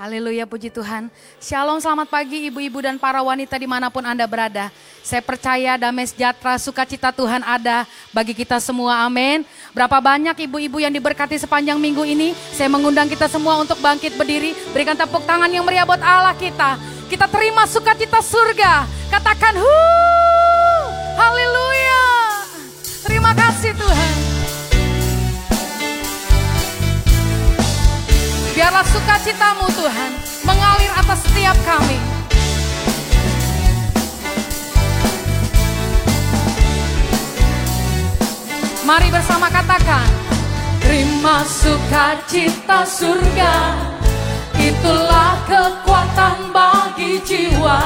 Haleluya puji Tuhan. Shalom selamat pagi ibu-ibu dan para wanita di mana pun Anda berada. Saya percaya damai sejahtera sukacita Tuhan ada bagi kita semua amin. Berapa banyak ibu-ibu yang diberkati sepanjang minggu ini. Saya mengundang kita semua untuk bangkit berdiri. Berikan tepuk tangan yang meriah buat Allah kita. Kita terima sukacita surga. Katakan hu. Haleluya. Terima kasih Tuhan. Biarlah sukacitamu Tuhan mengalir atas setiap kami. Mari bersama katakan, terima sukacita surga, itulah kekuatan bagi jiwa.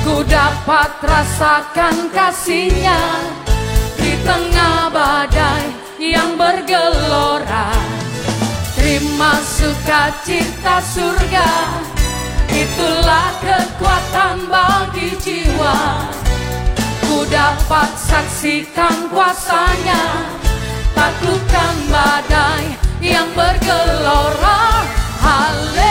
Ku dapat rasakan kasihnya di tengah badai yang bergelora. Terima sukacita surga. Itulah kekuatan bagi jiwa. Ku dapat saksikan kuasanya. Taklukkan badai yang bergelora. Haleluya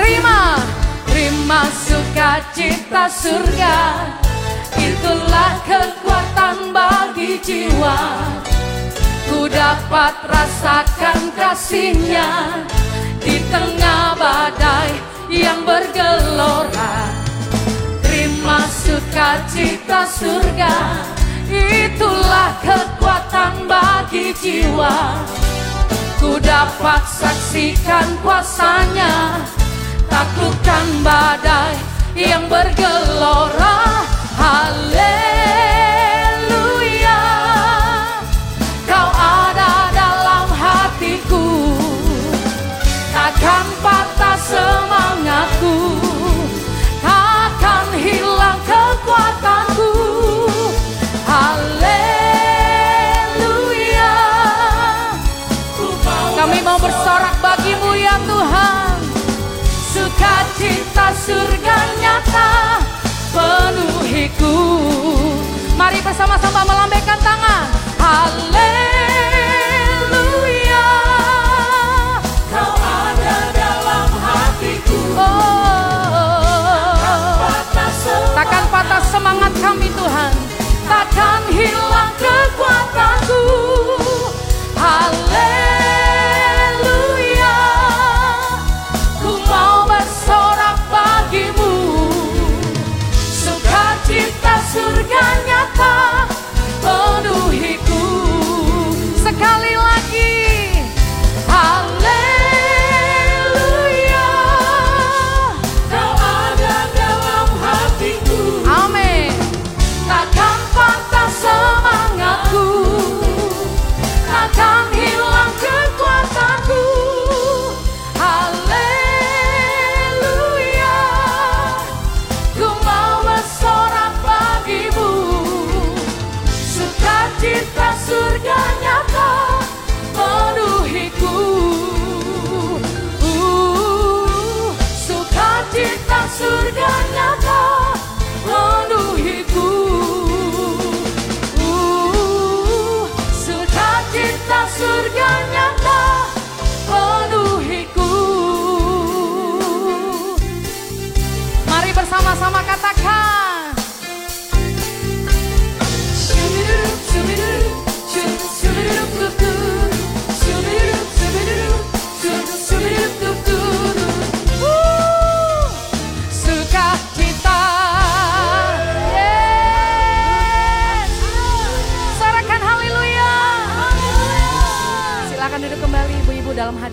Terima, terima sukacita surga. Itulah kekuatan bagi jiwa. Ku dapat rasakan kasihnya Di tengah badai yang bergelora. Terima sukacita surga Itulah kekuatan bagi jiwa. Ku dapat saksikan kuasanya. Taklukkan badai yang bergelora. Haleluya nyata penuhiku. Mari bersama-sama melambaikan tangan. Haleluya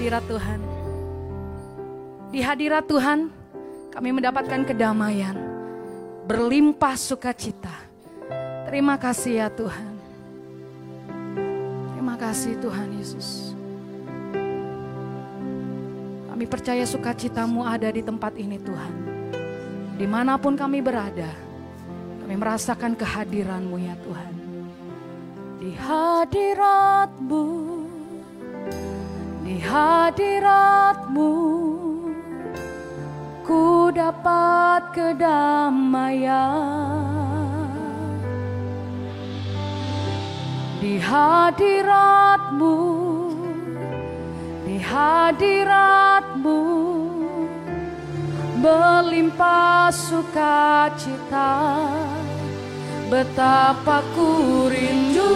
hadirat Tuhan Di hadirat Tuhan, kami mendapatkan kedamaian, berlimpah sukacita. Terima kasih ya Tuhan. Terima kasih Tuhan Yesus. Kami percaya sukacitamu ada di tempat ini Tuhan. Di mana pun kami berada, kami merasakan kehadiranmu ya Tuhan. Di hadiratmu, di hadiratmu, ku dapat kedamaian. Di hadiratmu, di hadiratmu, berlimpah sukacita. Betapa ku rindu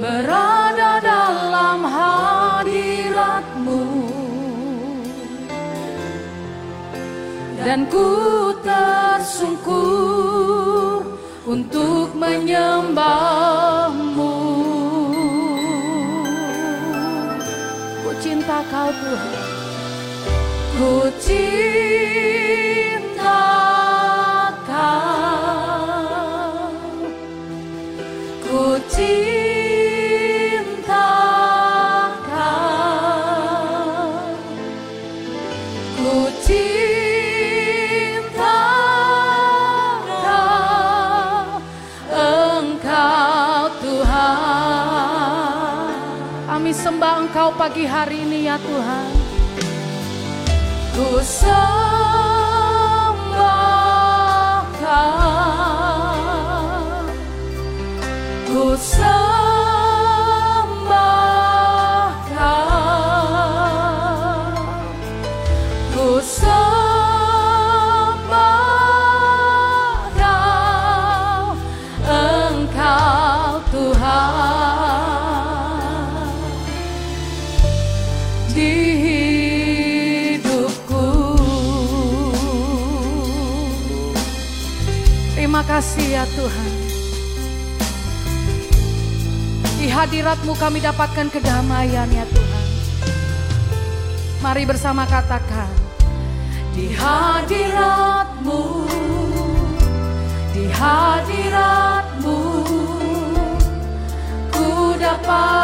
berada dalam Dan ku tersungkur untuk menyembahmu. Ku cinta kau Tuhan. Ku cinta Engkau pagi hari ini ya Tuhan. Ku sembah kau Ku sembah hadiratmu kami dapatkan kedamaian ya Tuhan. Mari bersama katakan Di hadiratmu Di hadiratmu Ku dapat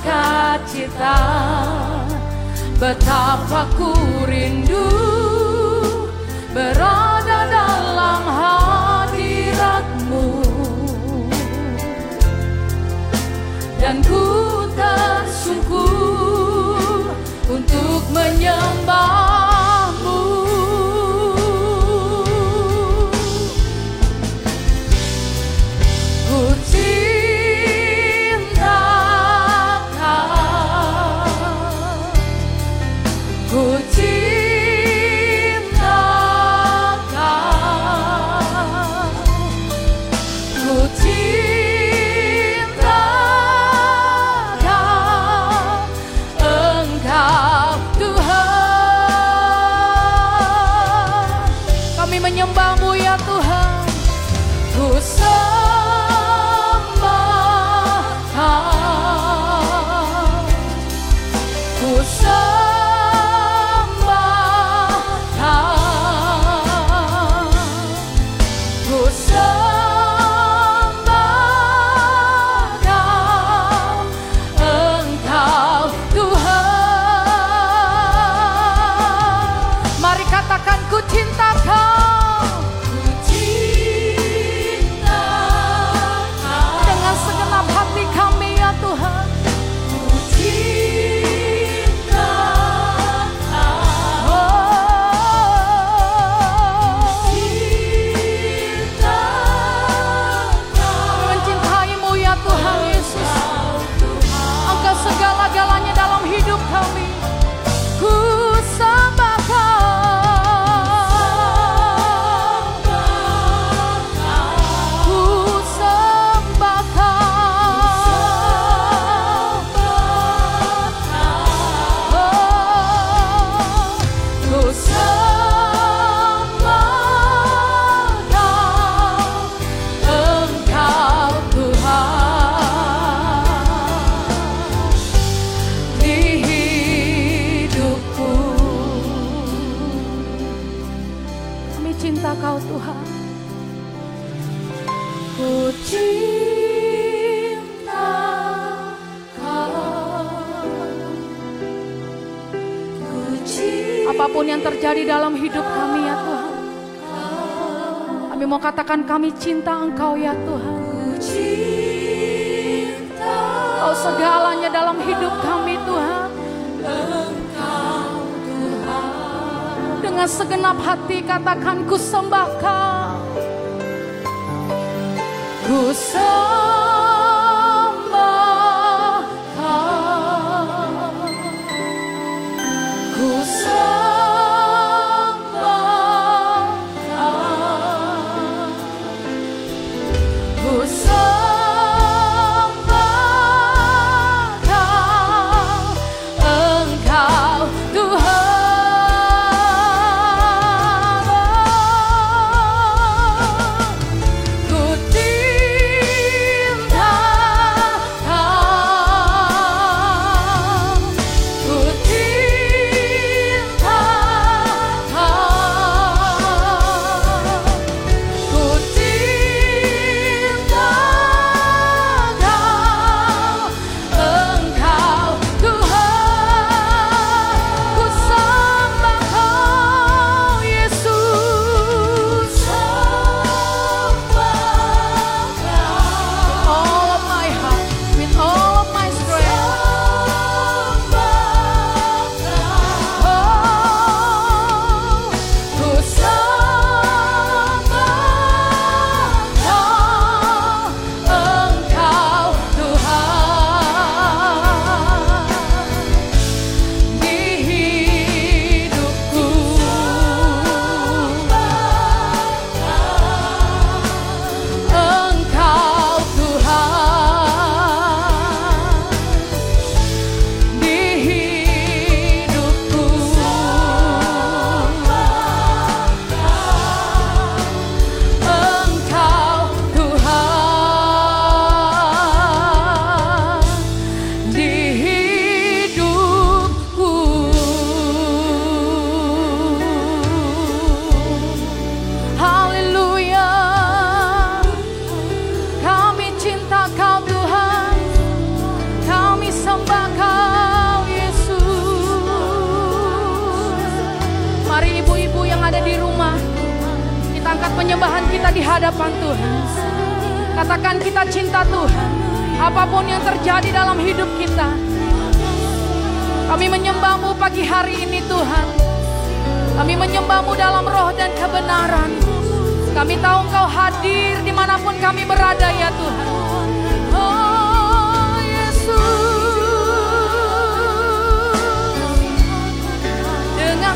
sukacita. Betapa ku rindu berada dalam hadiratmu. Dan ku tersungkur untuk menyembahmu Kami cinta Engkau ya Tuhan. Kau oh, segalanya dalam hidup kami Tuhan. Dengan segenap hati katakan ku sembahkan. Ku sembahkan. Engkau hadir di mana pun kami berada ya Tuhan. Oh Yesus,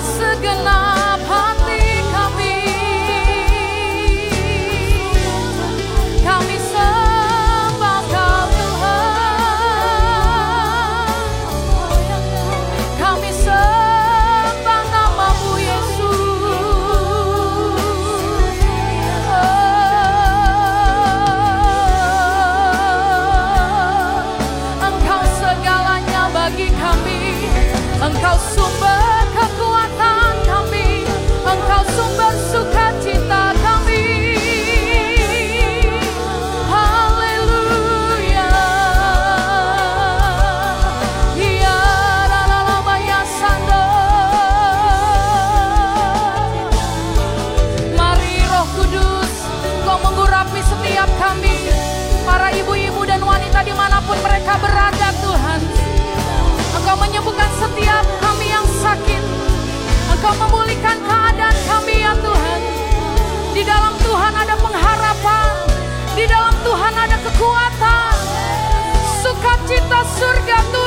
segenap surga Tuhan.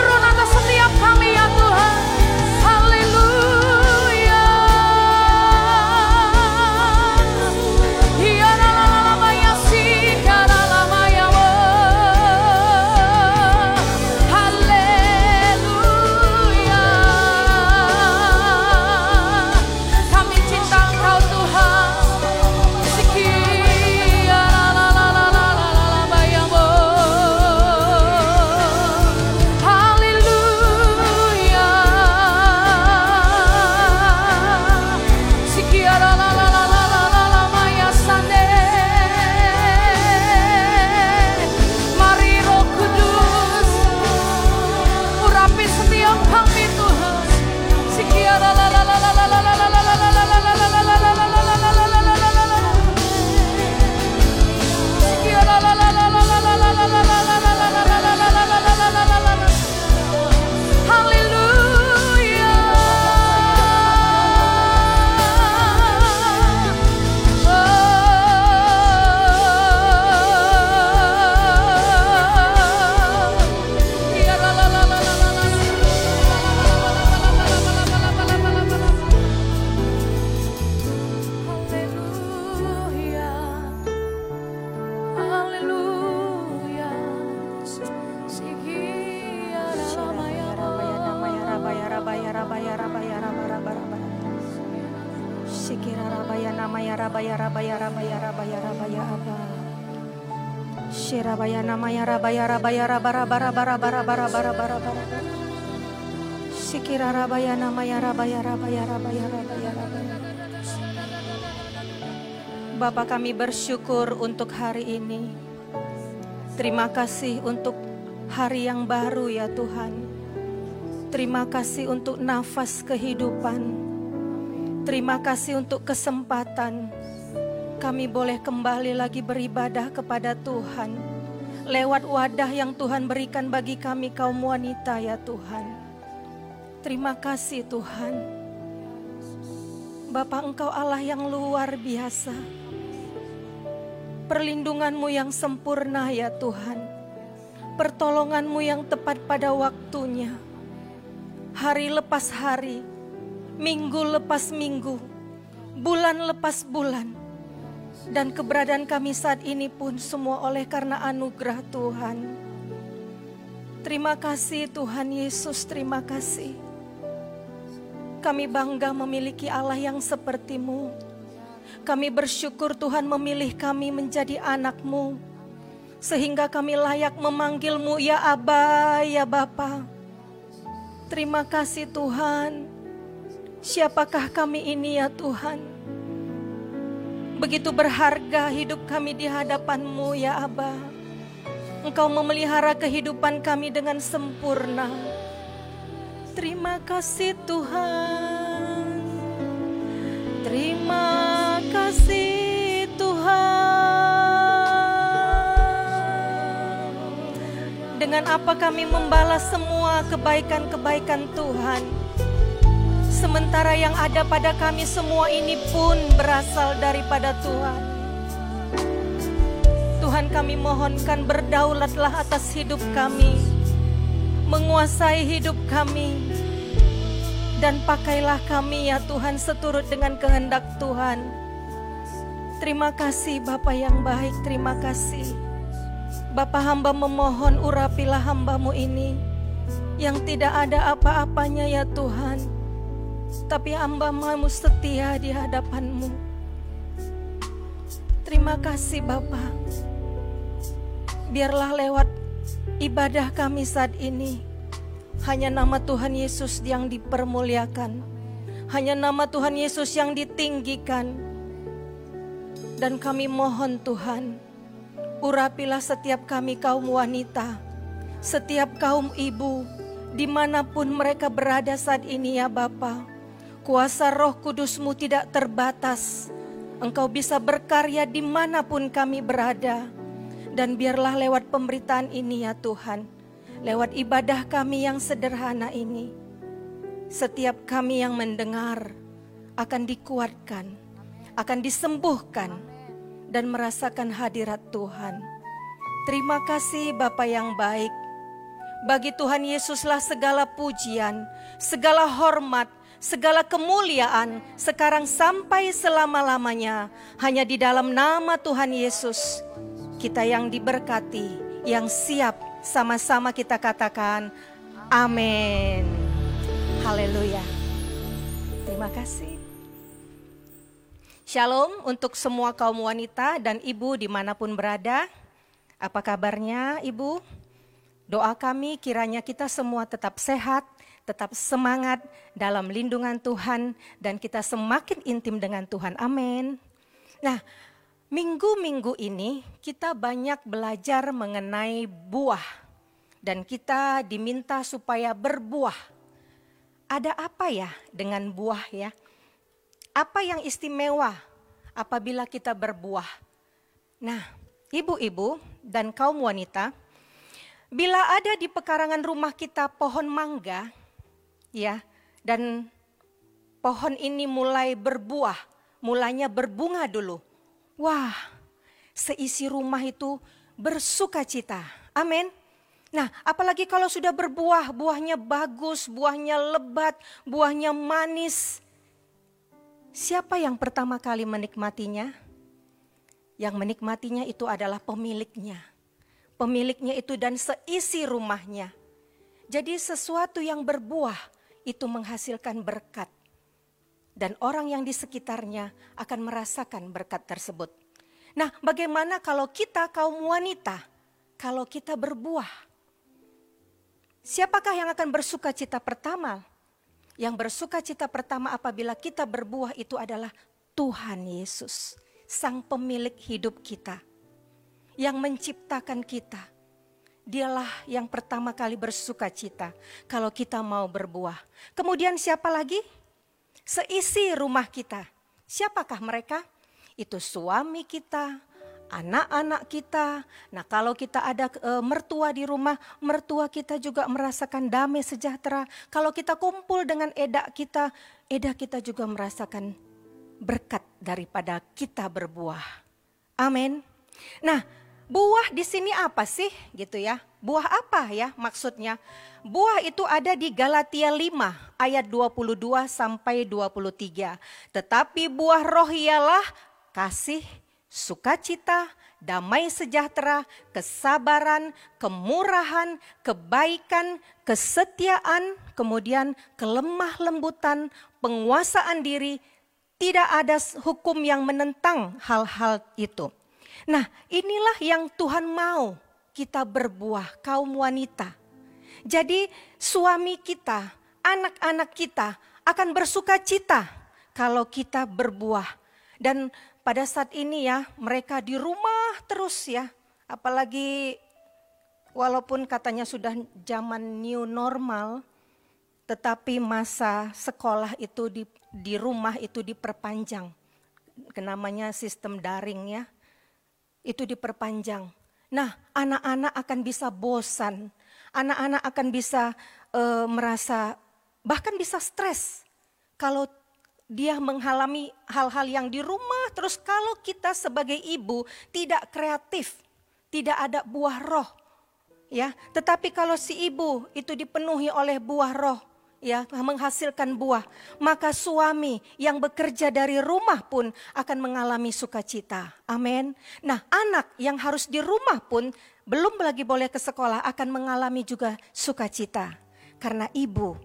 Raba raba raba raba raba raba raba raba raba. Shikira rabaya namaya rabaya rabaya rabaya rabaya rabaya. Bapak kami bersyukur untuk hari ini. Terima kasih untuk hari yang baru ya Tuhan. Terima kasih untuk nafas kehidupan. Terima kasih untuk kesempatan kami boleh kembali lagi beribadah kepada Tuhan lewat wadah yang Tuhan berikan bagi kami kaum wanita ya Tuhan. Terima kasih Tuhan. Bapak Engkau Allah yang luar biasa. Perlindunganmu yang sempurna ya Tuhan. Pertolonganmu yang tepat pada waktunya. Hari lepas hari, minggu lepas minggu, bulan lepas bulan. Dan keberadaan kami saat ini pun semua oleh karena anugerah Tuhan. Terima kasih Tuhan Yesus, terima kasih. Kami bangga memiliki Allah yang sepertimu. Kami bersyukur Tuhan memilih kami menjadi anakmu. Sehingga kami layak memanggilmu ya Aba, ya Bapa. Terima kasih Tuhan. Siapakah kami ini ya Tuhan? Begitu berharga hidup kami di hadapan-Mu ya Aba. Engkau memelihara kehidupan kami dengan sempurna. Terima kasih Tuhan. Terima kasih Tuhan. Dengan apa kami membalas semua kebaikan-kebaikan Tuhan. Sementara yang ada pada kami semua ini pun berasal daripada Tuhan. Tuhan kami mohonkan berdaulatlah atas hidup kami. Menguasai hidup kami. Dan pakailah kami ya Tuhan seturut dengan kehendak Tuhan. Terima kasih Bapa yang baik, terima kasih. Bapa hamba memohon urapilah hambamu ini. Yang tidak ada apa-apanya ya Tuhan tapi hamba-Mu setia di hadapan-Mu. Terima kasih Bapa. Biarlah lewat ibadah kami saat ini, hanya nama Tuhan Yesus yang dipermuliakan. Hanya nama Tuhan Yesus yang ditinggikan. Dan kami mohon Tuhan, urapilah setiap kami kaum wanita, setiap kaum ibu, di mana pun mereka berada saat ini ya Bapak. Kuasa roh kudusmu tidak terbatas. Engkau bisa berkarya di mana pun kami berada. Dan biarlah lewat pemberitaan ini ya Tuhan. Lewat ibadah kami yang sederhana ini. Setiap kami yang mendengar akan dikuatkan. Akan disembuhkan. Dan merasakan hadirat Tuhan. Terima kasih Bapa yang baik. Bagi Tuhan Yesuslah segala pujian, segala hormat, segala kemuliaan sekarang sampai selama-lamanya hanya di dalam nama Tuhan Yesus. Kita yang diberkati, yang siap sama-sama kita katakan amin. Haleluya. Terima kasih. Shalom untuk semua kaum wanita dan ibu di mana pun berada. Apa kabarnya ibu? Doa kami kiranya kita semua tetap sehat, tetap semangat dalam lindungan Tuhan dan kita semakin intim dengan Tuhan. Amin. Nah, minggu-minggu ini kita banyak belajar mengenai buah dan kita diminta supaya berbuah. Ada apa ya dengan buah ya? Apa yang istimewa apabila kita berbuah? Nah, ibu-ibu dan kaum wanita, bila ada di pekarangan rumah kita pohon mangga, ya, dan pohon ini mulai berbuah, mulanya berbunga dulu. Wah, seisi rumah itu bersuka cita. Amin. Nah, apalagi kalau sudah berbuah, buahnya bagus, buahnya lebat, buahnya manis. Siapa yang pertama kali menikmatinya? Yang menikmatinya itu adalah pemiliknya. Pemiliknya itu dan seisi rumahnya. Jadi sesuatu yang berbuah itu menghasilkan berkat. dan orang yang di sekitarnya akan merasakan berkat tersebut. Nah, bagaimana kalau kita kaum wanita, kalau kita berbuah? Siapakah yang akan bersuka cita pertama? Yang bersuka cita pertama apabila kita berbuah itu adalah Tuhan Yesus, Sang Pemilik hidup kita, yang menciptakan kita. Dialah yang pertama kali bersuka cita kalau kita mau berbuah. Kemudian siapa lagi? Seisi rumah kita. Siapakah mereka? Itu suami kita, anak-anak kita. Nah, kalau kita ada e, mertua di rumah, mertua kita juga merasakan damai sejahtera. Kalau kita kumpul dengan edak kita, edak kita juga merasakan berkat daripada kita berbuah. Amin. Nah, buah di sini apa sih gitu ya? Buah apa ya maksudnya? Buah itu ada di Galatia 5 ayat 22 sampai 23. Tetapi buah roh ialah kasih, sukacita, damai sejahtera, kesabaran, kemurahan, kebaikan, kesetiaan, kemudian kelemah lembutan, penguasaan diri, tidak ada hukum yang menentang hal-hal itu. Nah, inilah yang Tuhan mau kita berbuah, kaum wanita. Jadi, suami kita, anak-anak kita akan bersuka cita kalau kita berbuah. Dan pada saat ini ya, mereka di rumah terus ya. Apalagi walaupun katanya sudah zaman new normal, tetapi masa sekolah itu di, di rumah itu diperpanjang. Namanya sistem daring ya, itu diperpanjang. Nah, anak-anak akan bisa bosan, anak-anak akan bisa e, merasa bahkan bisa stres kalau dia mengalami hal-hal yang di rumah, terus kalau kita sebagai ibu tidak kreatif, tidak ada buah roh, ya. Tetapi kalau si ibu itu dipenuhi oleh buah roh, ya, menghasilkan buah, maka suami yang bekerja dari rumah pun akan mengalami sukacita. Amin. Nah, anak yang harus di rumah pun belum lagi boleh ke sekolah akan mengalami juga sukacita karena ibu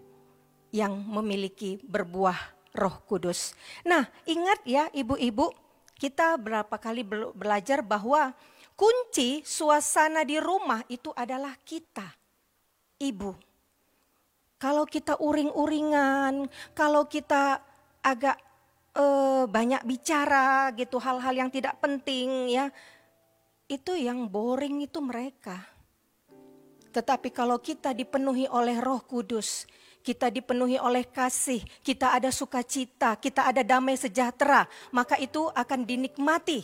yang memiliki berbuah Roh Kudus. Nah, ingat ya ibu-ibu, kita berapa kali belajar bahwa kunci suasana di rumah itu adalah kita, ibu. Kalau kita uring-uringan, kalau kita agak uh, banyak bicara gitu hal-hal yang tidak penting ya, itu yang boring itu mereka. Tetapi kalau kita dipenuhi oleh Roh Kudus, kita dipenuhi oleh kasih, kita ada sukacita, kita ada damai sejahtera, maka itu akan dinikmati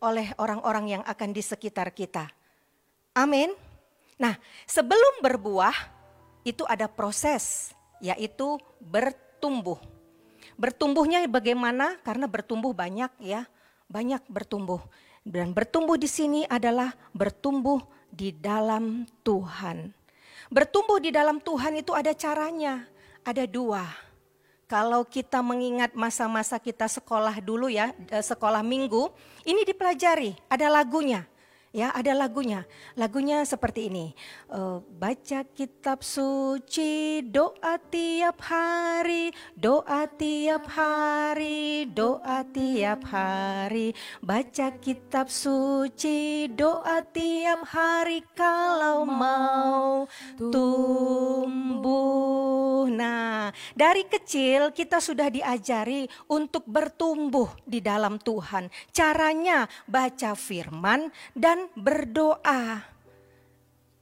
oleh orang-orang yang akan di sekitar kita. Amin. Nah, sebelum berbuah itu ada proses, yaitu bertumbuh. Bertumbuhnya bagaimana? Karena bertumbuh banyak ya, banyak bertumbuh. Dan bertumbuh di sini adalah bertumbuh di dalam Tuhan. Bertumbuh di dalam Tuhan itu ada caranya, ada dua. Kalau kita mengingat masa-masa kita sekolah dulu ya, eh, sekolah minggu, ini dipelajari, ada lagunya. Ya, ada lagunya. Lagunya seperti ini. Uh, baca kitab suci, doa tiap hari, doa tiap hari, doa tiap hari. Baca kitab suci, doa tiap hari kalau mau tumbuh. Nah, dari kecil kita sudah diajari untuk bertumbuh di dalam Tuhan. Caranya baca firman dan berdoa.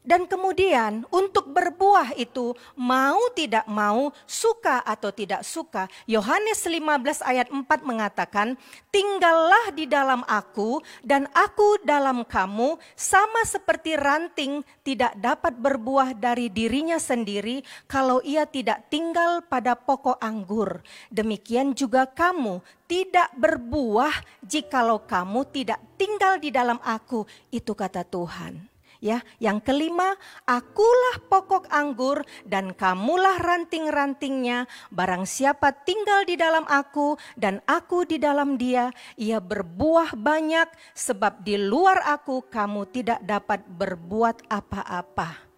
Dan kemudian untuk berbuah itu mau tidak mau, suka atau tidak suka. Yohanes 15 ayat 4 mengatakan, "Tinggallah di dalam aku dan aku dalam kamu, sama seperti ranting tidak dapat berbuah dari dirinya sendiri kalau ia tidak tinggal pada pokok anggur. Demikian juga kamu tidak berbuah jikalau kamu tidak tinggal di dalam aku." Itu kata Tuhan. Ya, yang kelima, akulah pokok anggur dan kamulah ranting-rantingnya. Barang siapa tinggal di dalam aku dan aku di dalam dia, ia berbuah banyak sebab di luar aku kamu tidak dapat berbuat apa-apa.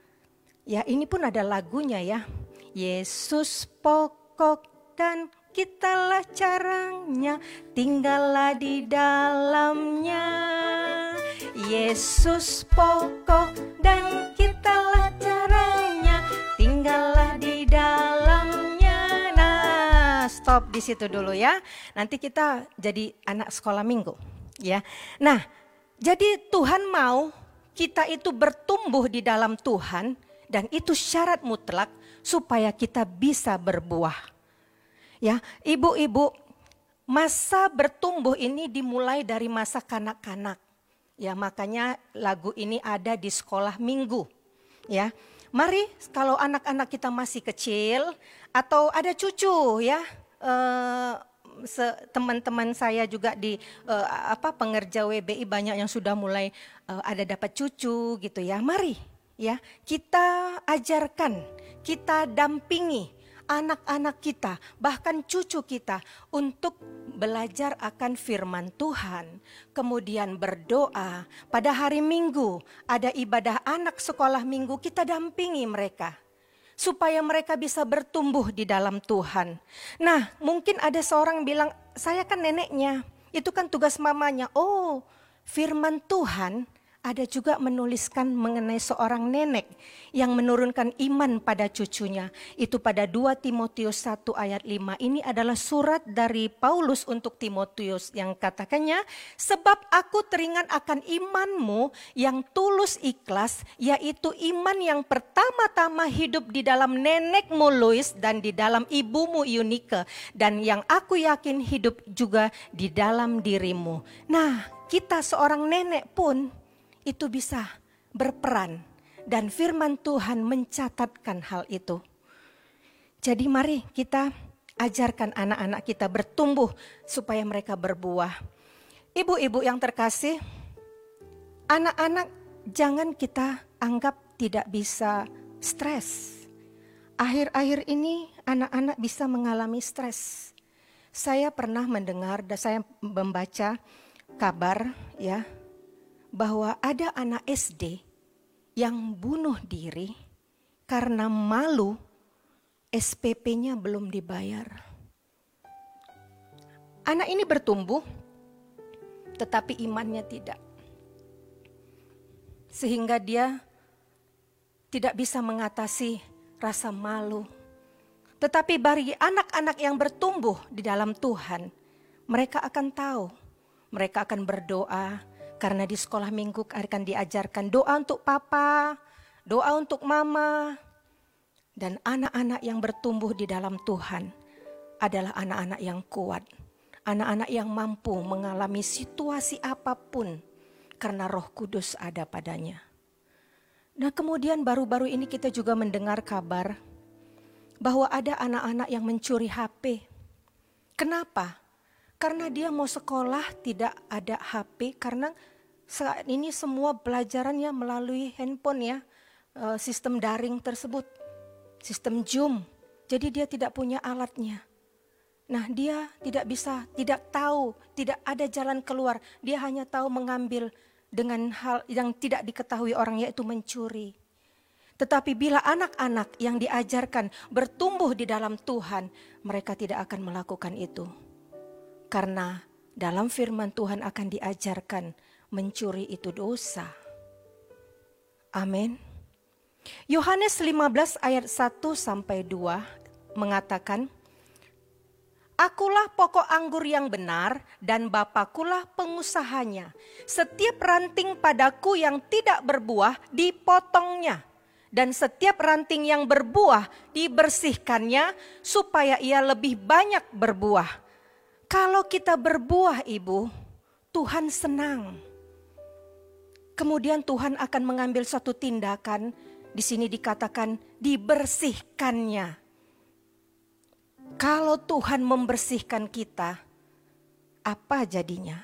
Ya, ini pun ada lagunya ya. Yesus pokok dan kitalah carangnya, tinggallah di dalamnya. Yesus pokok dan kitalah caranya, tinggallah di dalamnya. Nah, stop di situ dulu ya. Nanti kita jadi anak sekolah minggu, ya. Nah, jadi Tuhan mau kita itu bertumbuh di dalam Tuhan dan itu syarat mutlak supaya kita bisa berbuah. Ya, ibu-ibu, masa bertumbuh ini dimulai dari masa kanak-kanak. Ya, makanya lagu ini ada di sekolah minggu. Ya. Mari kalau anak-anak kita masih kecil atau ada cucu ya, eh, teman-teman saya juga di eh, apa pengerja WBI banyak yang sudah mulai eh, ada dapat cucu gitu ya. Mari ya, kita ajarkan, kita dampingi anak-anak kita, bahkan cucu kita untuk belajar akan firman Tuhan, kemudian berdoa. Pada hari Minggu ada ibadah anak sekolah Minggu, kita dampingi mereka supaya mereka bisa bertumbuh di dalam Tuhan. Nah, mungkin ada seorang bilang, "Saya kan neneknya." Itu kan tugas mamanya. Oh, firman Tuhan ada juga menuliskan mengenai seorang nenek yang menurunkan iman pada cucunya. Itu pada 2 Timotius 1 ayat 5. Ini adalah surat dari Paulus untuk Timotius yang katakannya, sebab aku teringat akan imanmu yang tulus ikhlas, yaitu iman yang pertama-tama hidup di dalam nenekmu Louis dan di dalam ibumu Eunike, dan yang aku yakin hidup juga di dalam dirimu. Nah, kita seorang nenek pun itu bisa berperan dan firman Tuhan mencatatkan hal itu. Jadi mari kita ajarkan anak-anak kita bertumbuh supaya mereka berbuah. Ibu-ibu yang terkasih, anak-anak jangan kita anggap tidak bisa stres. Akhir-akhir ini anak-anak bisa mengalami stres. Saya pernah mendengar dan saya membaca kabar ya bahwa ada anak SD yang bunuh diri karena malu SPP-nya belum dibayar. Anak ini bertumbuh, tetapi imannya tidak. Sehingga dia tidak bisa mengatasi rasa malu. Tetapi bagi anak-anak yang bertumbuh di dalam Tuhan, mereka akan tahu, mereka akan berdoa, karena di sekolah minggu akan diajarkan doa untuk papa, doa untuk mama. Dan anak-anak yang bertumbuh di dalam Tuhan adalah anak-anak yang kuat. Anak-anak yang mampu mengalami situasi apa pun karena roh kudus ada padanya. Nah kemudian baru-baru ini kita juga mendengar kabar bahwa ada anak-anak yang mencuri HP. Kenapa? Karena dia mau sekolah tidak ada HP karena saat ini semua pelajarannya melalui handphone ya, eh, sistem daring tersebut, sistem Zoom. Jadi dia tidak punya alatnya. Nah, dia tidak bisa, tidak tahu, tidak ada jalan keluar. Dia hanya tahu mengambil dengan hal yang tidak diketahui orang yaitu mencuri. Tetapi bila anak-anak yang diajarkan bertumbuh di dalam Tuhan, mereka tidak akan melakukan itu. Karena dalam firman Tuhan akan diajarkan mencuri itu dosa. Amin. Yohanes 15 ayat 1 sampai 2 mengatakan, Akulah pokok anggur yang benar dan Bapakulah pengusahanya. Setiap ranting padaku yang tidak berbuah dipotongnya. Dan setiap ranting yang berbuah dibersihkannya supaya ia lebih banyak berbuah. Kalau kita berbuah ibu, Tuhan senang Kemudian Tuhan akan mengambil suatu tindakan, di sini dikatakan dibersihkannya. Kalau Tuhan membersihkan kita, apa jadinya?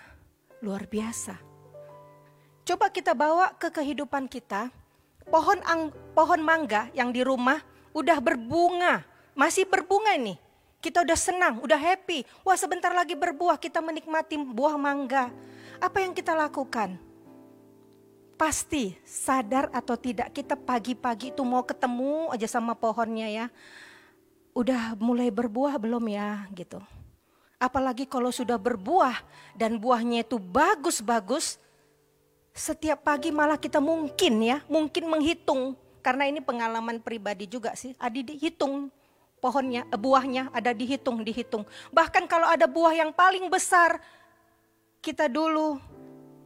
Luar biasa. Coba kita bawa ke kehidupan kita, pohon ang, pohon mangga yang di rumah udah berbunga, masih berbunga nih. Kita udah senang, udah happy. Wah sebentar lagi berbuah, kita menikmati buah mangga. Apa yang kita lakukan? Pasti sadar atau tidak kita pagi-pagi itu mau ketemu aja sama pohonnya ya. udah mulai berbuah belum ya gitu. Apalagi kalau sudah berbuah dan buahnya itu bagus-bagus, setiap pagi malah kita mungkin ya, mungkin menghitung. Karena ini pengalaman pribadi juga sih, Adi dihitung pohonnya, eh, buahnya ada dihitung, dihitung. Bahkan kalau ada buah yang paling besar, kita dulu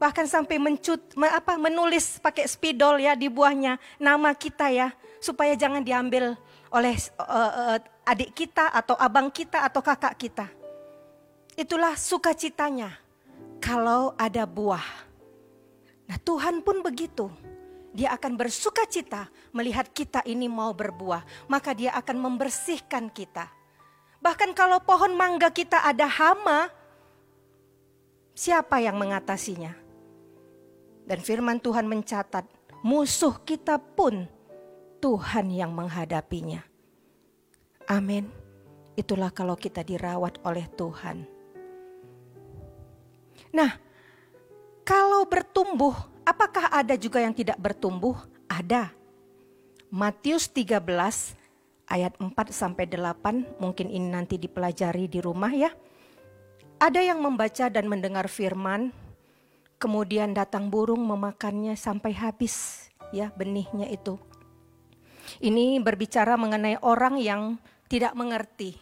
bahkan sampai mencut, apa, menulis pakai spidol ya di buahnya nama kita ya, supaya jangan diambil oleh uh, uh, adik kita atau abang kita atau kakak kita. Itulah sukacitanya kalau ada buah. Nah Tuhan pun begitu. Dia akan bersuka cita melihat kita ini mau berbuah. Maka dia akan membersihkan kita. Bahkan kalau pohon mangga kita ada hama, siapa yang mengatasinya? Dan firman Tuhan mencatat, musuh kita pun Tuhan yang menghadapinya. Amin. Itulah kalau kita dirawat oleh Tuhan. Nah, kalau bertumbuh, apakah ada juga yang tidak bertumbuh? Ada. Matius 13 ayat 4 sampai 8, mungkin ini nanti dipelajari di rumah ya. Ada yang membaca dan mendengar firman, kemudian datang burung memakannya sampai habis ya benihnya itu. Ini berbicara mengenai orang yang tidak mengerti.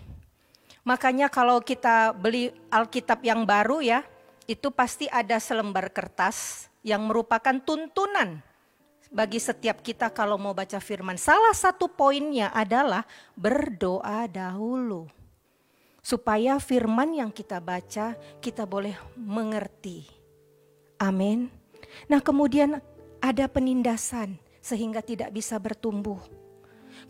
Makanya kalau kita beli Alkitab yang baru ya, itu pasti ada selembar kertas yang merupakan tuntunan bagi setiap kita kalau mau baca firman. Salah satu poinnya adalah berdoa dahulu. Supaya firman yang kita baca kita boleh mengerti. Amin. Nah kemudian ada penindasan sehingga tidak bisa bertumbuh.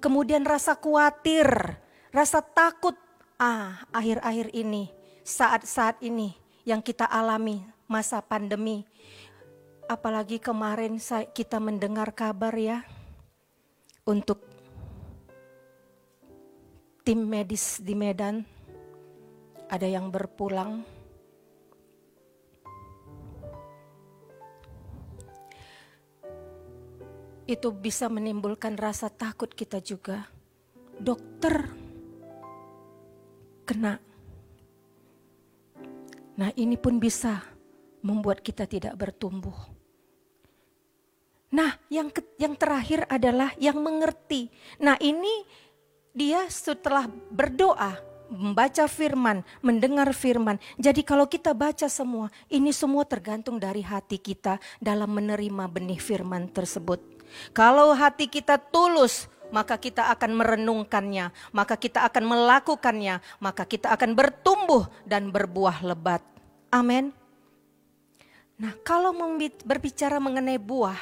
Kemudian rasa khawatir, rasa takut. Ah, akhir-akhir ini, saat-saat ini yang kita alami masa pandemi. Apalagi kemarin kita mendengar kabar ya untuk tim medis di Medan ada yang berpulang itu bisa menimbulkan rasa takut kita juga. Dokter kena Nah, ini pun bisa membuat kita tidak bertumbuh. Nah, yang ke, yang terakhir adalah yang mengerti. Nah, ini dia setelah berdoa, membaca firman, mendengar firman. Jadi kalau kita baca semua, ini semua tergantung dari hati kita dalam menerima benih firman tersebut. Kalau hati kita tulus, maka kita akan merenungkannya, maka kita akan melakukannya, maka kita akan bertumbuh dan berbuah lebat. Amin. Nah, kalau berbicara mengenai buah,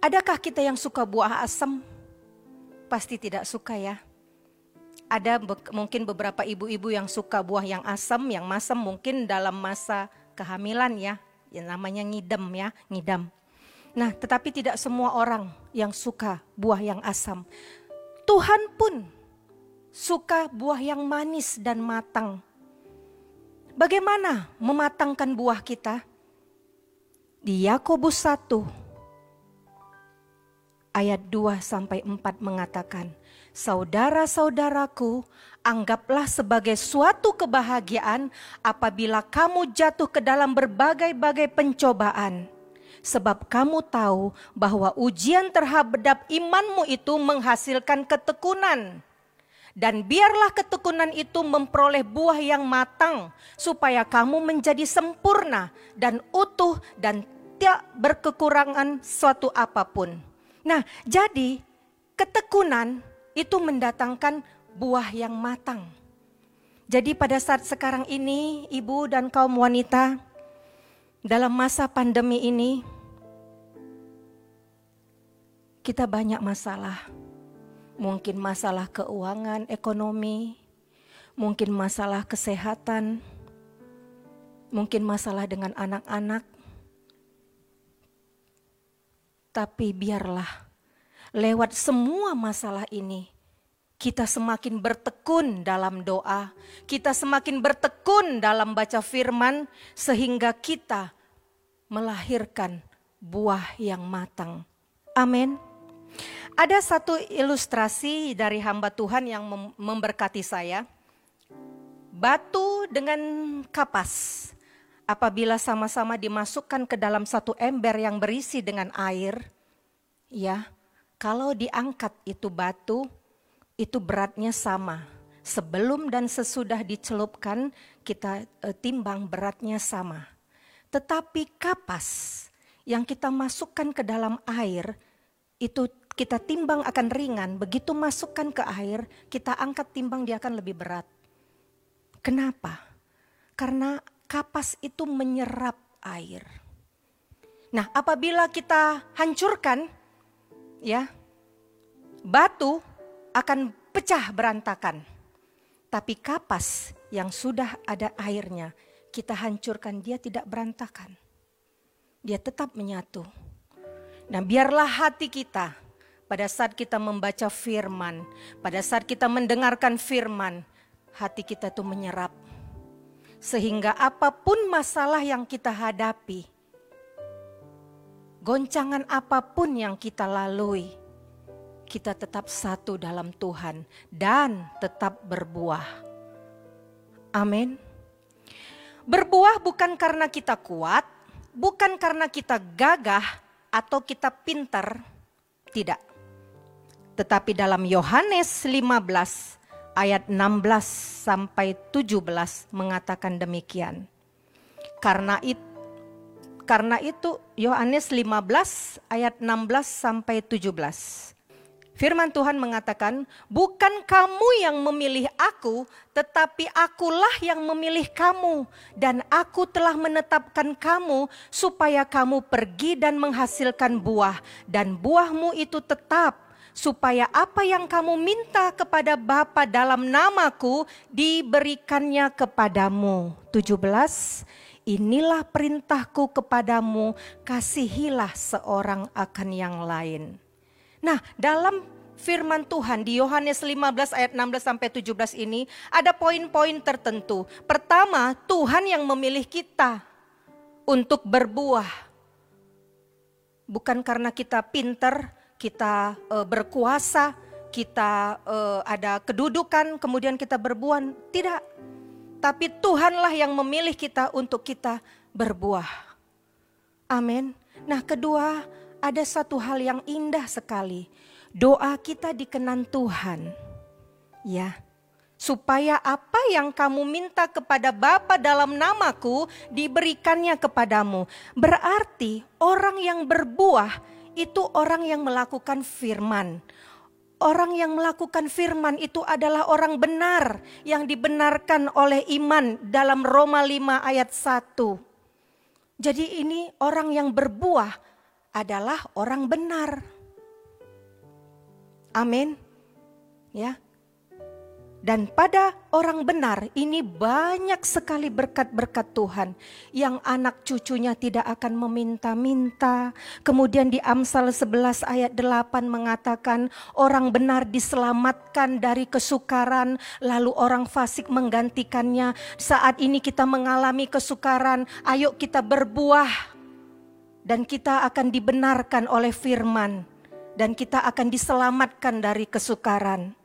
adakah kita yang suka buah asam? Pasti tidak suka ya. Ada be mungkin beberapa ibu-ibu yang suka buah yang asam, yang masam mungkin dalam masa kehamilan ya, yang namanya ngidam ya, ngidam. Nah, tetapi tidak semua orang yang suka buah yang asam. Tuhan pun suka buah yang manis dan matang. Bagaimana mematangkan buah kita? Di Yakobus 1 ayat 2 sampai 4 mengatakan, Saudara-saudaraku, anggaplah sebagai suatu kebahagiaan apabila kamu jatuh ke dalam berbagai-bagai pencobaan sebab kamu tahu bahwa ujian terhadap imanmu itu menghasilkan ketekunan. Dan biarlah ketekunan itu memperoleh buah yang matang, supaya kamu menjadi sempurna dan utuh dan tidak berkekurangan suatu apa pun. Nah, jadi ketekunan itu mendatangkan buah yang matang. Jadi pada saat sekarang ini, ibu dan kaum wanita, dalam masa pandemi ini, kita banyak masalah. Mungkin masalah keuangan, ekonomi, mungkin masalah kesehatan, mungkin masalah dengan anak-anak. Tapi biarlah lewat semua masalah ini, kita semakin bertekun dalam doa, kita semakin bertekun dalam baca firman, sehingga kita melahirkan buah yang matang. Amin. Ada satu ilustrasi dari hamba Tuhan yang mem- memberkati saya. Batu dengan kapas. Apabila sama-sama dimasukkan ke dalam satu ember yang berisi dengan air, ya, kalau diangkat itu batu, itu beratnya sama. Sebelum dan sesudah dicelupkan, kita eh, timbang beratnya sama. Tetapi kapas yang kita masukkan ke dalam air, itu kita timbang akan ringan. Begitu masukkan ke air, kita angkat timbang dia akan lebih berat. Kenapa? Karena kapas itu menyerap air. Nah, apabila kita hancurkan, ya, batu akan pecah berantakan. Tapi kapas yang sudah ada airnya, kita hancurkan, dia tidak berantakan. Dia tetap menyatu. Nah, biarlah hati kita pada saat kita membaca firman, pada saat kita mendengarkan firman, hati kita itu menyerap. Sehingga apa pun masalah yang kita hadapi, goncangan apa pun yang kita lalui, kita tetap satu dalam Tuhan dan tetap berbuah. Amin. Berbuah bukan karena kita kuat, bukan karena kita gagah atau kita pintar, tidak. Tetapi dalam Yohanes 15 ayat 16 sampai 17 mengatakan demikian. Karena itu karena itu Yohanes 15 ayat 16 sampai 17. Firman Tuhan mengatakan, "Bukan kamu yang memilih aku, tetapi akulah yang memilih kamu, dan aku telah menetapkan kamu supaya kamu pergi dan menghasilkan buah, dan buahmu itu tetap, supaya apa yang kamu minta kepada Bapa dalam namaku diberikannya kepadamu." 17 Inilah perintahku kepadamu, kasihilah seorang akan yang lain. Nah, dalam firman Tuhan di Yohanes 15 ayat 16 sampai 17 ini ada poin-poin tertentu. Pertama, Tuhan yang memilih kita untuk berbuah. Bukan karena kita pinter, kita uh, berkuasa, kita uh, ada kedudukan, kemudian kita berbuah. Tidak. Tapi Tuhanlah yang memilih kita untuk kita berbuah. Amin. Nah, kedua, ada satu hal yang indah sekali. Doa kita dikenan Tuhan. Ya. Supaya apa yang kamu minta kepada Bapa dalam namaku diberikannya kepadamu. Berarti orang yang berbuah itu orang yang melakukan firman. Orang yang melakukan firman itu adalah orang benar yang dibenarkan oleh iman dalam Roma 5 ayat 1. Jadi ini orang yang berbuah adalah orang benar. Amin. Ya. Dan pada orang benar ini banyak sekali berkat-berkat Tuhan yang anak cucunya tidak akan meminta-minta. Kemudian di Amsal 11 ayat 8 mengatakan orang benar diselamatkan dari kesukaran lalu orang fasik menggantikannya. Saat ini kita mengalami kesukaran, ayo kita berbuah dan kita akan dibenarkan oleh firman dan kita akan diselamatkan dari kesukaran.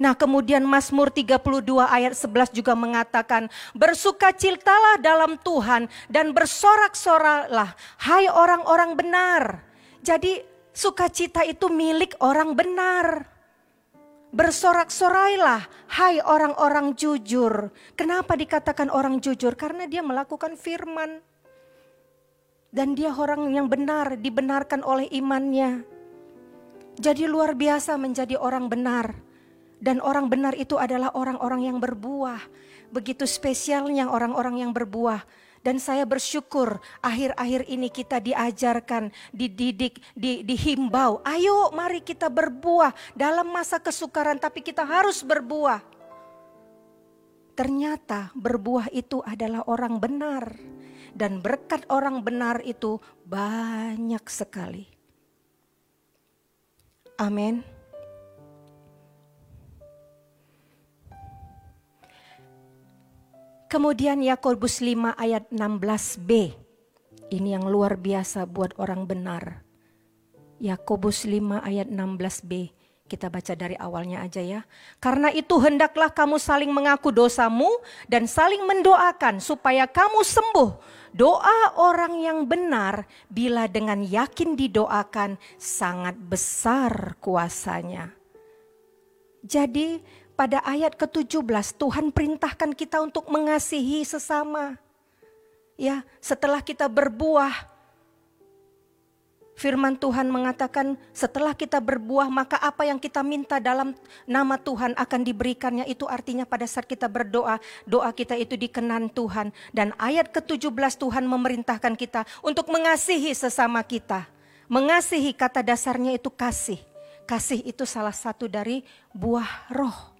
Nah kemudian Mazmur 32 ayat 11 juga mengatakan, Bersukacitalah dalam Tuhan dan bersorak-soraklah, hai orang-orang benar. Jadi sukacita itu milik orang benar. Bersorak-sorailah, hai orang-orang jujur. Kenapa dikatakan orang jujur? Karena dia melakukan firman. Dan dia orang yang benar, dibenarkan oleh imannya. Jadi luar biasa menjadi orang benar. Dan orang benar itu adalah orang-orang yang berbuah. Begitu spesialnya orang-orang yang berbuah. Dan saya bersyukur akhir-akhir ini kita diajarkan, dididik, di, dihimbau. Ayo mari kita berbuah dalam masa kesukaran tapi kita harus berbuah. Ternyata berbuah itu adalah orang benar. Dan berkat orang benar itu banyak sekali. Amin. Kemudian Yakobus 5 ayat 16b. Ini yang luar biasa buat orang benar. Yakobus 5 ayat 16b. Kita baca dari awalnya aja ya. Karena itu hendaklah kamu saling mengaku dosamu dan saling mendoakan supaya kamu sembuh. Doa orang yang benar bila dengan yakin didoakan sangat besar kuasanya. Jadi pada ayat ke-17 Tuhan perintahkan kita untuk mengasihi sesama. Ya, setelah kita berbuah Firman Tuhan mengatakan setelah kita berbuah maka apa yang kita minta dalam nama Tuhan akan diberikannya itu artinya pada saat kita berdoa doa kita itu dikenan Tuhan dan ayat ke-17 Tuhan memerintahkan kita untuk mengasihi sesama kita. Mengasihi kata dasarnya itu kasih. Kasih itu salah satu dari buah roh.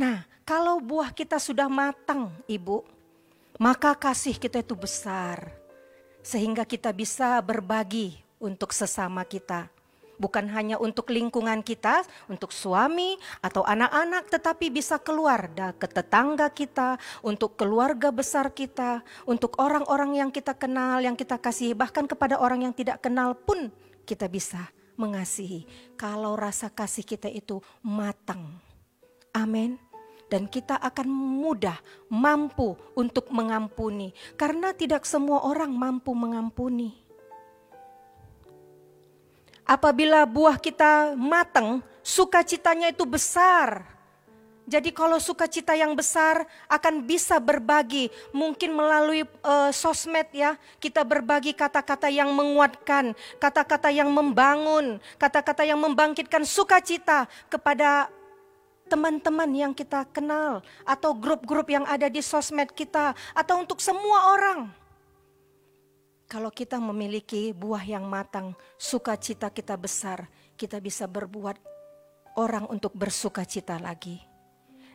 Nah, kalau buah kita sudah matang, Ibu, maka kasih kita itu besar sehingga kita bisa berbagi untuk sesama kita. Bukan hanya untuk lingkungan kita, untuk suami atau anak-anak, tetapi bisa keluar ke tetangga kita, untuk keluarga besar kita, untuk orang-orang yang kita kenal, yang kita kasihi, bahkan kepada orang yang tidak kenal pun kita bisa mengasihi. Kalau rasa kasih kita itu matang. Amin dan kita akan mudah mampu untuk mengampuni karena tidak semua orang mampu mengampuni. Apabila buah kita matang, sukacitanya itu besar. Jadi kalau sukacita yang besar akan bisa berbagi, mungkin melalui uh, sosmed ya, kita berbagi kata-kata yang menguatkan, kata-kata yang membangun, kata-kata yang membangkitkan sukacita kepada teman-teman yang kita kenal, atau grup-grup yang ada di sosmed kita, atau untuk semua orang. Kalau kita memiliki buah yang matang, sukacita kita besar, kita bisa berbuat orang untuk bersukacita lagi.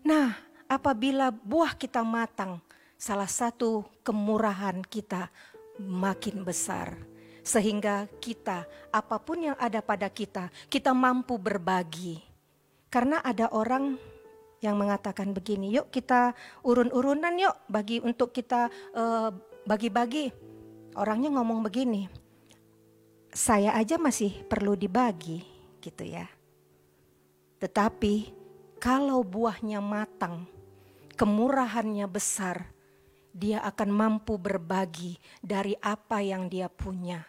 Nah, apabila buah kita matang, salah satu kemurahan kita makin besar sehingga kita, apa pun yang ada pada kita, kita mampu berbagi karena ada orang yang mengatakan begini, yuk kita urun-urunan yuk bagi untuk kita uh, bagi-bagi. Orangnya ngomong begini, saya aja masih perlu dibagi gitu ya. Tetapi kalau buahnya matang, kemurahannya besar, dia akan mampu berbagi dari apa yang dia punya.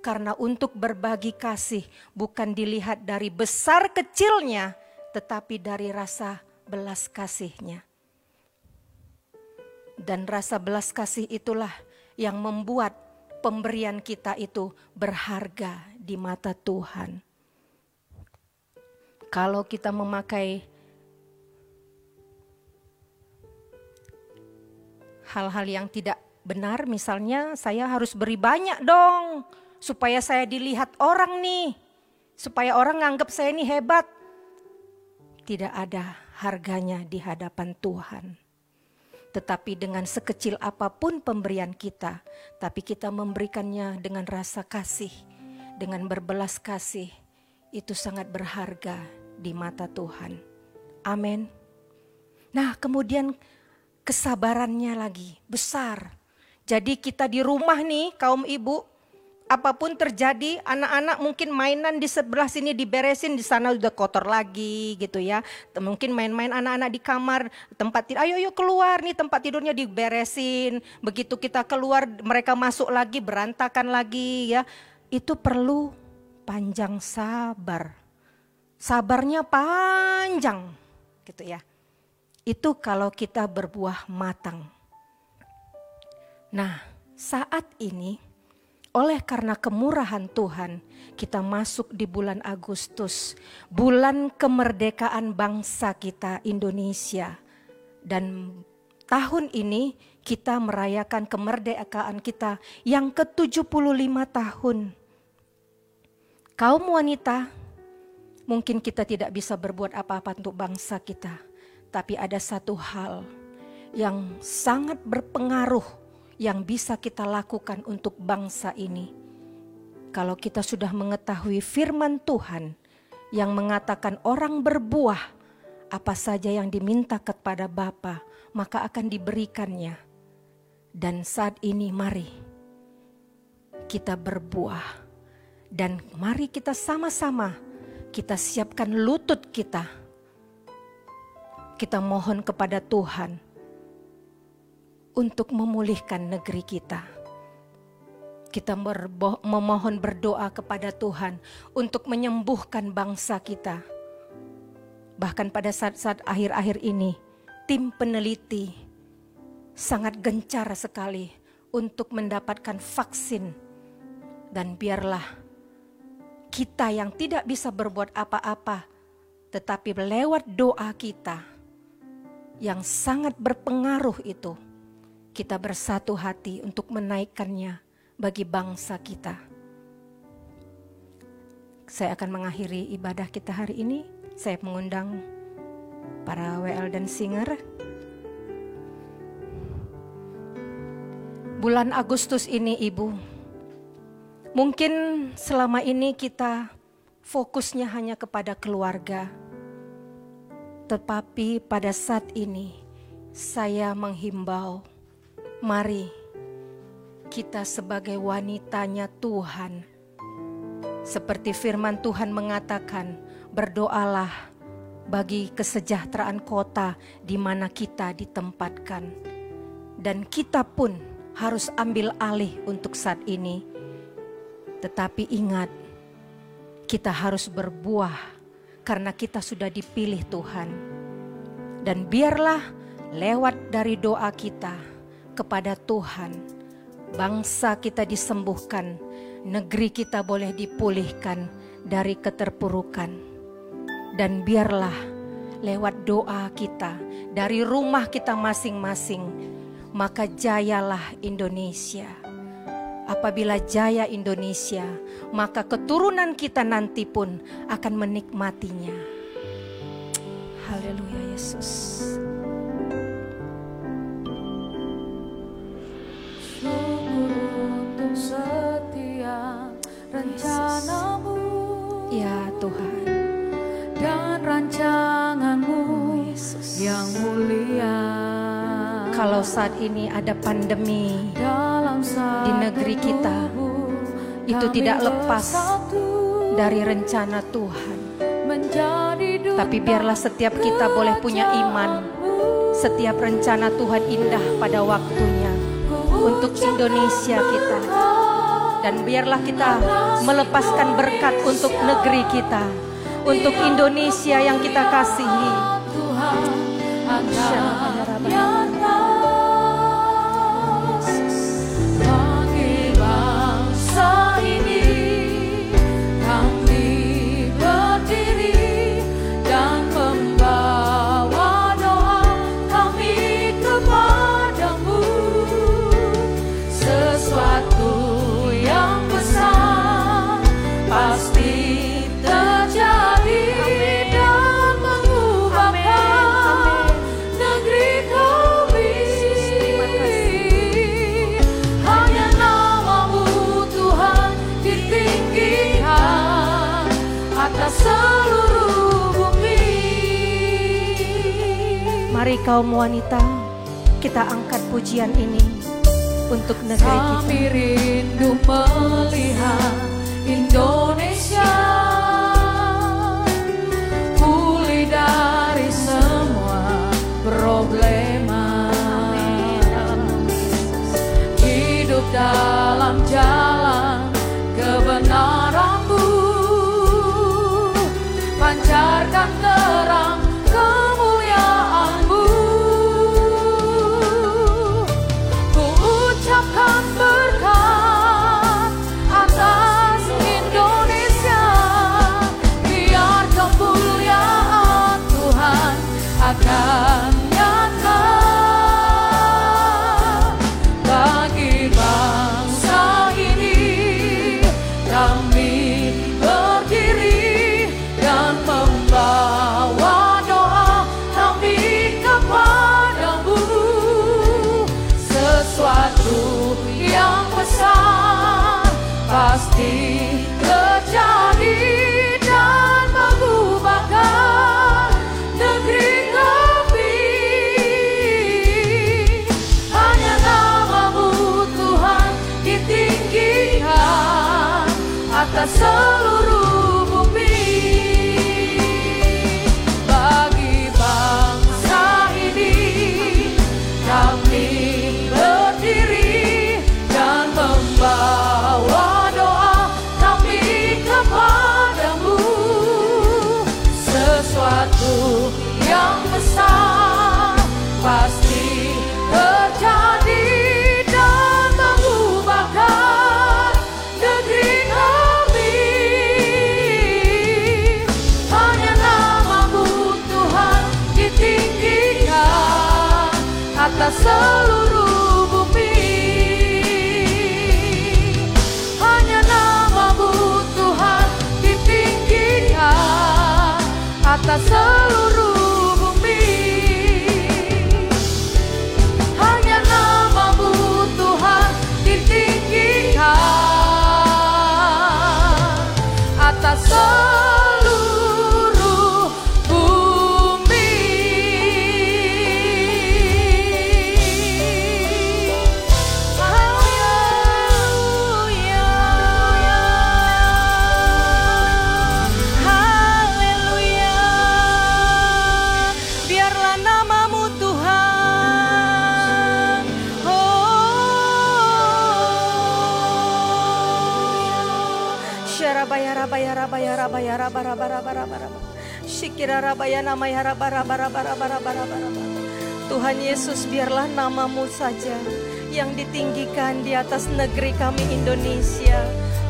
Karena untuk berbagi kasih bukan dilihat dari besar kecilnya, tetapi dari rasa belas kasihnya. Dan rasa belas kasih itulah yang membuat pemberian kita itu berharga di mata Tuhan. Kalau kita memakai hal-hal yang tidak benar, misalnya saya harus beri banyak dong, supaya saya dilihat orang nih, supaya orang nganggap saya ini hebat tidak ada harganya di hadapan Tuhan. Tetapi dengan sekecil apa pun pemberian kita, tapi kita memberikannya dengan rasa kasih, dengan berbelas kasih, itu sangat berharga di mata Tuhan. Amin. Nah, kemudian kesabarannya lagi besar. Jadi kita di rumah nih kaum ibu apa pun terjadi, anak-anak mungkin mainan di sebelah sini diberesin, di sana udah kotor lagi gitu ya. Mungkin main-main anak-anak di kamar, tempat tidur, ayo yuk keluar nih tempat tidurnya diberesin. Begitu kita keluar, mereka masuk lagi, berantakan lagi ya. Itu perlu panjang sabar. Sabarnya panjang gitu ya. Itu kalau kita berbuah matang. Nah, saat ini oleh karena kemurahan Tuhan, kita masuk di bulan Agustus, bulan kemerdekaan bangsa kita Indonesia. Dan tahun ini kita merayakan kemerdekaan kita yang ke-75 tahun. Kaum wanita, mungkin kita tidak bisa berbuat apa-apa untuk bangsa kita, tapi ada satu hal yang sangat berpengaruh yang bisa kita lakukan untuk bangsa ini. Kalau kita sudah mengetahui firman Tuhan yang mengatakan orang berbuah apa saja yang diminta kepada Bapa, maka akan diberikannya. Dan saat ini mari kita berbuah Dan mari kita sama-sama kita siapkan lutut kita. Kita mohon kepada Tuhan untuk memulihkan negeri kita. Kita memohon berdoa kepada Tuhan untuk menyembuhkan bangsa kita. Bahkan pada saat-saat akhir-akhir ini, tim peneliti sangat gencar sekali untuk mendapatkan vaksin. Dan biarlah kita yang tidak bisa berbuat apa-apa, tetapi lewat doa kita yang sangat berpengaruh itu, kita bersatu hati untuk menaikkannya bagi bangsa kita. Saya akan mengakhiri ibadah kita hari ini. Saya mengundang para WL dan singer. Bulan Agustus ini Ibu, mungkin selama ini kita fokusnya hanya kepada keluarga. Tetapi pada saat ini saya menghimbau, mari kita sebagai wanitanya Tuhan. Seperti firman Tuhan mengatakan, berdoalah bagi kesejahteraan kota di mana kita ditempatkan. Dan kita pun harus ambil alih untuk saat ini. Tetapi ingat, kita harus berbuah karena kita sudah dipilih Tuhan. Dan biarlah lewat dari doa kita kepada Tuhan, bangsa kita disembuhkan, negeri kita boleh dipulihkan dari keterpurukan. Dan biarlah lewat doa kita dari rumah kita masing-masing, maka jayalah Indonesia. Apabila jaya Indonesia, maka keturunan kita nanti pun akan menikmatinya. Haleluya Yesus. Syukur untuk setiap rencanamu Ya Tuhan, dan rancanganmu Yesus. yang mulia. Kalau saat ini ada pandemi, dalam di negeri kita, itu tidak lepas dari rencana Tuhan. menjadi Tapi biarlah setiap kita boleh punya iman. Setiap rencana Tuhan indah pada waktunya untuk Indonesia kita. Dan biarlah kita melepaskan berkat untuk negeri kita. Untuk Indonesia yang kita kasihi. Tuhan Mari kaum wanita, kita angkat pujian ini untuk negeri kita. Kami rindu melihat Indonesia paz Tuhan Yesus biarlah namamu saja yang ditinggikan di atas negeri kami Indonesia.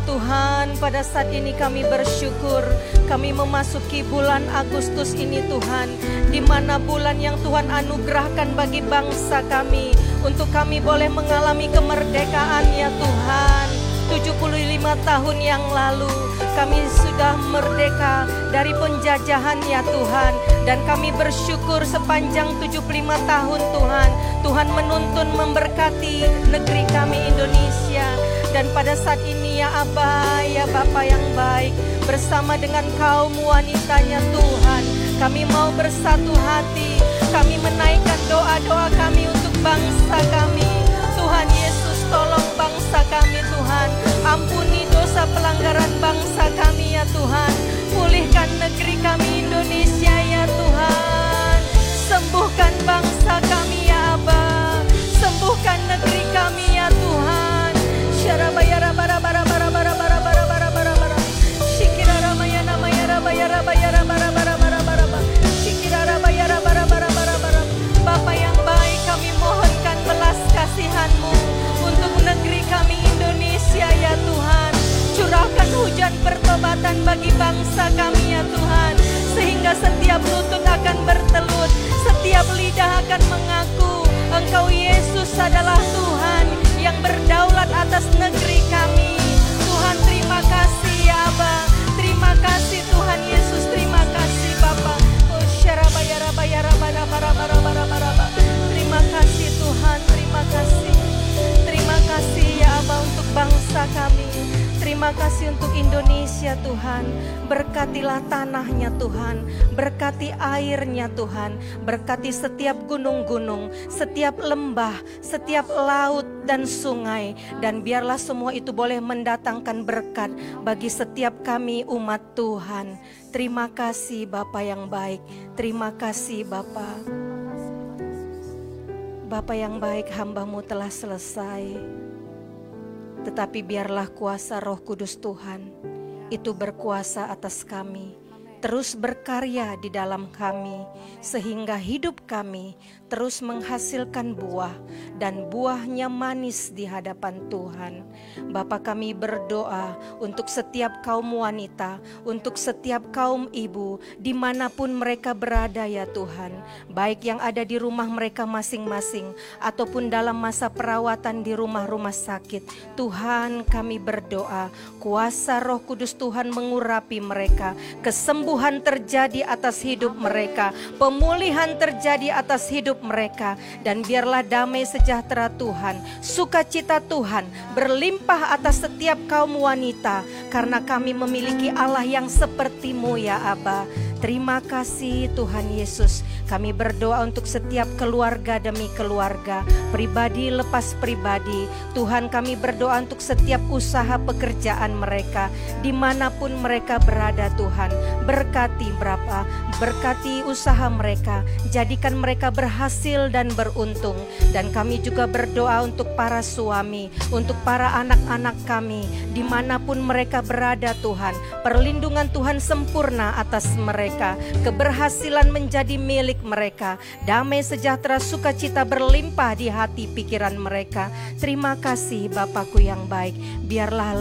Tuhan pada saat ini kami bersyukur kami memasuki bulan Agustus ini Tuhan di mana bulan yang Tuhan anugerahkan bagi bangsa kami untuk kami boleh mengalami kemerdekaan ya Tuhan 75 tahun yang lalu kami sudah merdeka dari penjajahan ya Tuhan. Dan kami bersyukur sepanjang 75 tahun Tuhan. Tuhan menuntun memberkati negeri kami Indonesia. Dan pada saat ini ya Abah ya Bapa yang baik bersama dengan kaum wanitanya Tuhan. Kami mau bersatu hati. Kami menaikkan doa-doa kami untuk bangsa kami. Tuhan Yesus tolong bangsa kami Tuhan. Ampuni dosa pelanggaran bangsa pertobatan bagi bangsa kami ya Tuhan. Sehingga setiap lutut akan bertelut Setiap lidah akan mengaku Engkau Yesus adalah Tuhan Yang berdaulat atas negeri kami. Tuhan terima kasih ya Abah Terima kasih Tuhan Yesus. Terima kasih Bapak Oh. Terima kasih Tuhan. Terima kasih. Terima kasih ya Abah untuk bangsa kami Terima kasih untuk Indonesia Tuhan. Berkatilah tanahnya Tuhan. Berkati airnya Tuhan. Berkati setiap gunung-gunung Setiap lembah Setiap laut dan sungai. Dan biarlah semua itu boleh mendatangkan berkat Bagi setiap kami umat Tuhan. Terima kasih Bapa yang baik. Terima kasih Bapa. Bapa yang baik hambamu telah selesai tetapi biarlah kuasa Roh Kudus Tuhan itu berkuasa atas kami, terus berkarya di dalam kami, sehingga hidup kami terus menghasilkan buah, dan buahnya manis di hadapan Tuhan. Bapa kami berdoa untuk setiap kaum wanita, untuk setiap kaum ibu, di mana pun mereka berada ya Tuhan, baik yang ada di rumah mereka masing-masing, ataupun dalam masa perawatan di rumah-rumah sakit. Tuhan kami berdoa, kuasa roh kudus Tuhan mengurapi mereka, kesembuhan terjadi atas hidup mereka, pemulihan terjadi atas hidup mereka, dan biarlah damai sejahtera Tuhan, sukacita Tuhan berlimpah atas setiap kaum wanita, karena kami memiliki Allah yang sepertimu ya Abah. Terima kasih Tuhan Yesus. Kami berdoa untuk setiap keluarga demi keluarga, pribadi lepas pribadi. Tuhan kami berdoa untuk setiap usaha pekerjaan mereka, di mana pun mereka berada Tuhan. Berkati berapa, berkati usaha mereka, jadikan mereka berhasil dan beruntung. Dan kami juga berdoa untuk para suami, untuk para anak-anak kami, di mana pun mereka berada Tuhan. Perlindungan Tuhan sempurna atas mereka mereka, keberhasilan menjadi milik mereka, damai sejahtera sukacita berlimpah di hati pikiran mereka. Terima kasih Bapakku yang baik. Biarlah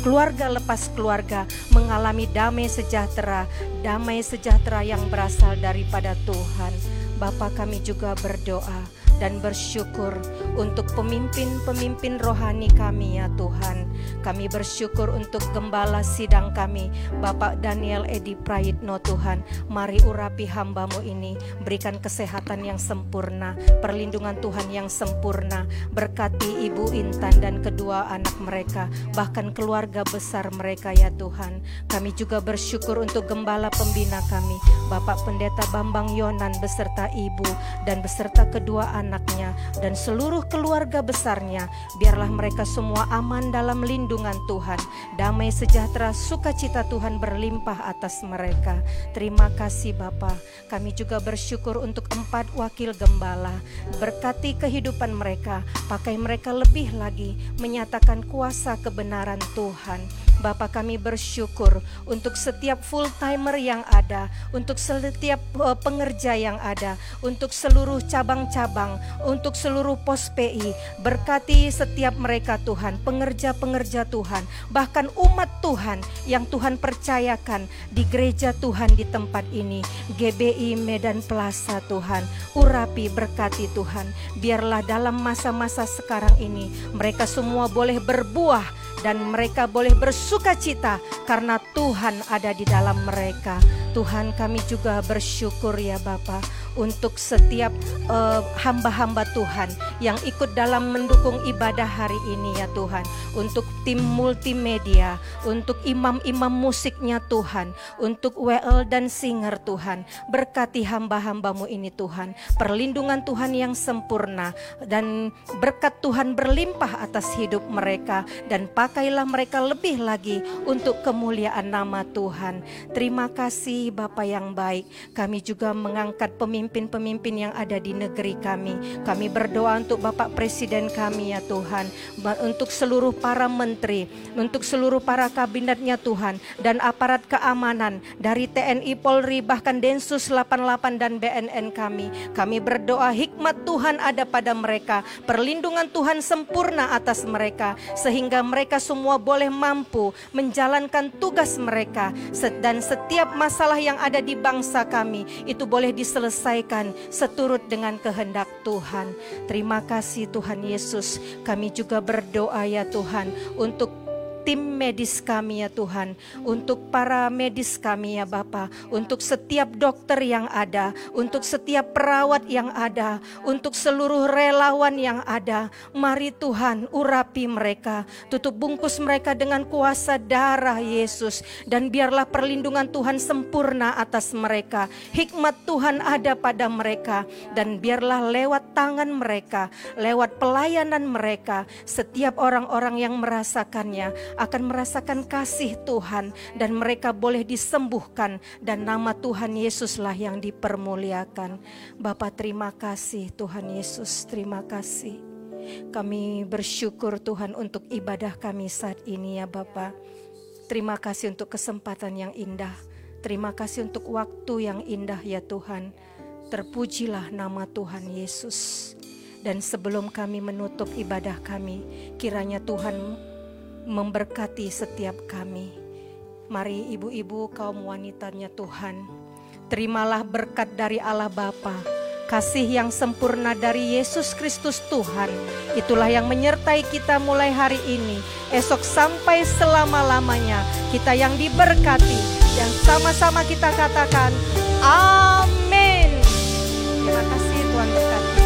keluarga lepas keluarga mengalami damai sejahtera, damai sejahtera yang berasal daripada Tuhan. Bapak kami juga berdoa dan bersyukur untuk pemimpin-pemimpin rohani kami ya Tuhan. Kami bersyukur untuk gembala sidang kami, Bapak Daniel Edi Prayitno Tuhan. Mari urapi hambamu ini, berikan kesehatan yang sempurna, perlindungan Tuhan yang sempurna. Berkati Ibu Intan dan kedua anak mereka, bahkan keluarga besar mereka ya Tuhan. Kami juga bersyukur untuk gembala pembina kami, Bapak Pendeta Bambang Yonan beserta Ibu dan beserta kedua anak anaknya dan seluruh keluarga besarnya. Biarlah mereka semua aman dalam lindungan Tuhan. Damai sejahtera sukacita Tuhan berlimpah atas mereka. Terima kasih Bapa. Kami juga bersyukur untuk empat wakil gembala. Berkati kehidupan mereka, pakai mereka lebih lagi menyatakan kuasa kebenaran Tuhan Bapak kami bersyukur untuk setiap full timer yang ada, untuk setiap uh, pengerja yang ada, untuk seluruh cabang-cabang, untuk seluruh pos PI. Berkati setiap mereka Tuhan, pengerja-pengerja Tuhan, bahkan umat Tuhan yang Tuhan percayakan di gereja Tuhan di tempat ini. GBI Medan Plaza Tuhan, urapi berkati Tuhan. Biarlah dalam masa-masa sekarang ini mereka semua boleh berbuah dan mereka boleh bersuka cita karena Tuhan ada di dalam mereka. Tuhan kami juga bersyukur ya Bapak untuk setiap uh, hamba-hamba Tuhan yang ikut dalam mendukung ibadah hari ini ya Tuhan. Untuk tim multimedia, untuk imam-imam musiknya Tuhan, untuk WL dan singer Tuhan. Berkati hamba-hambamu ini Tuhan. Perlindungan Tuhan yang sempurna dan berkat Tuhan berlimpah atas hidup mereka dan pakailah mereka lebih lagi untuk kemuliaan nama Tuhan. Terima kasih kasih Bapa yang baik. Kami juga mengangkat pemimpin-pemimpin yang ada di negeri kami. Kami berdoa untuk Bapak Presiden kami ya Tuhan. Untuk seluruh para menteri, untuk seluruh para kabinetnya Tuhan. Dan aparat keamanan dari TNI Polri bahkan Densus 88 dan BNN kami. Kami berdoa hikmat Tuhan ada pada mereka. Perlindungan Tuhan sempurna atas mereka. Sehingga mereka semua boleh mampu menjalankan tugas mereka. Dan setiap masalah yang ada di bangsa kami itu boleh diselesaikan seturut dengan kehendak Tuhan. Terima kasih Tuhan Yesus. Kami juga berdoa ya Tuhan untuk tim medis kami ya Tuhan, untuk para medis kami ya Bapa, untuk setiap dokter yang ada, untuk setiap perawat yang ada, untuk seluruh relawan yang ada. Mari Tuhan urapi mereka, tutup bungkus mereka dengan kuasa darah Yesus. Dan biarlah perlindungan Tuhan sempurna atas mereka. Hikmat Tuhan ada pada mereka. Dan biarlah lewat tangan mereka, lewat pelayanan mereka, setiap orang-orang yang merasakannya akan merasakan kasih Tuhan dan mereka boleh disembuhkan dan nama Tuhan Yesuslah yang dipermuliakan. Bapak terima kasih Tuhan Yesus, terima kasih. Kami bersyukur Tuhan untuk ibadah kami saat ini ya Bapak. Terima kasih untuk kesempatan yang indah. Terima kasih untuk waktu yang indah ya Tuhan. Terpujilah nama Tuhan Yesus. Dan sebelum kami menutup ibadah kami, kiranya Tuhan memberkati setiap kami. Mari ibu-ibu kaum wanitanya Tuhan, terimalah berkat dari Allah Bapa, kasih yang sempurna dari Yesus Kristus Tuhan. Itulah yang menyertai kita mulai hari ini, esok sampai selama-lamanya. Kita yang diberkati yang sama-sama kita katakan amin. Terima kasih Tuhan berkati.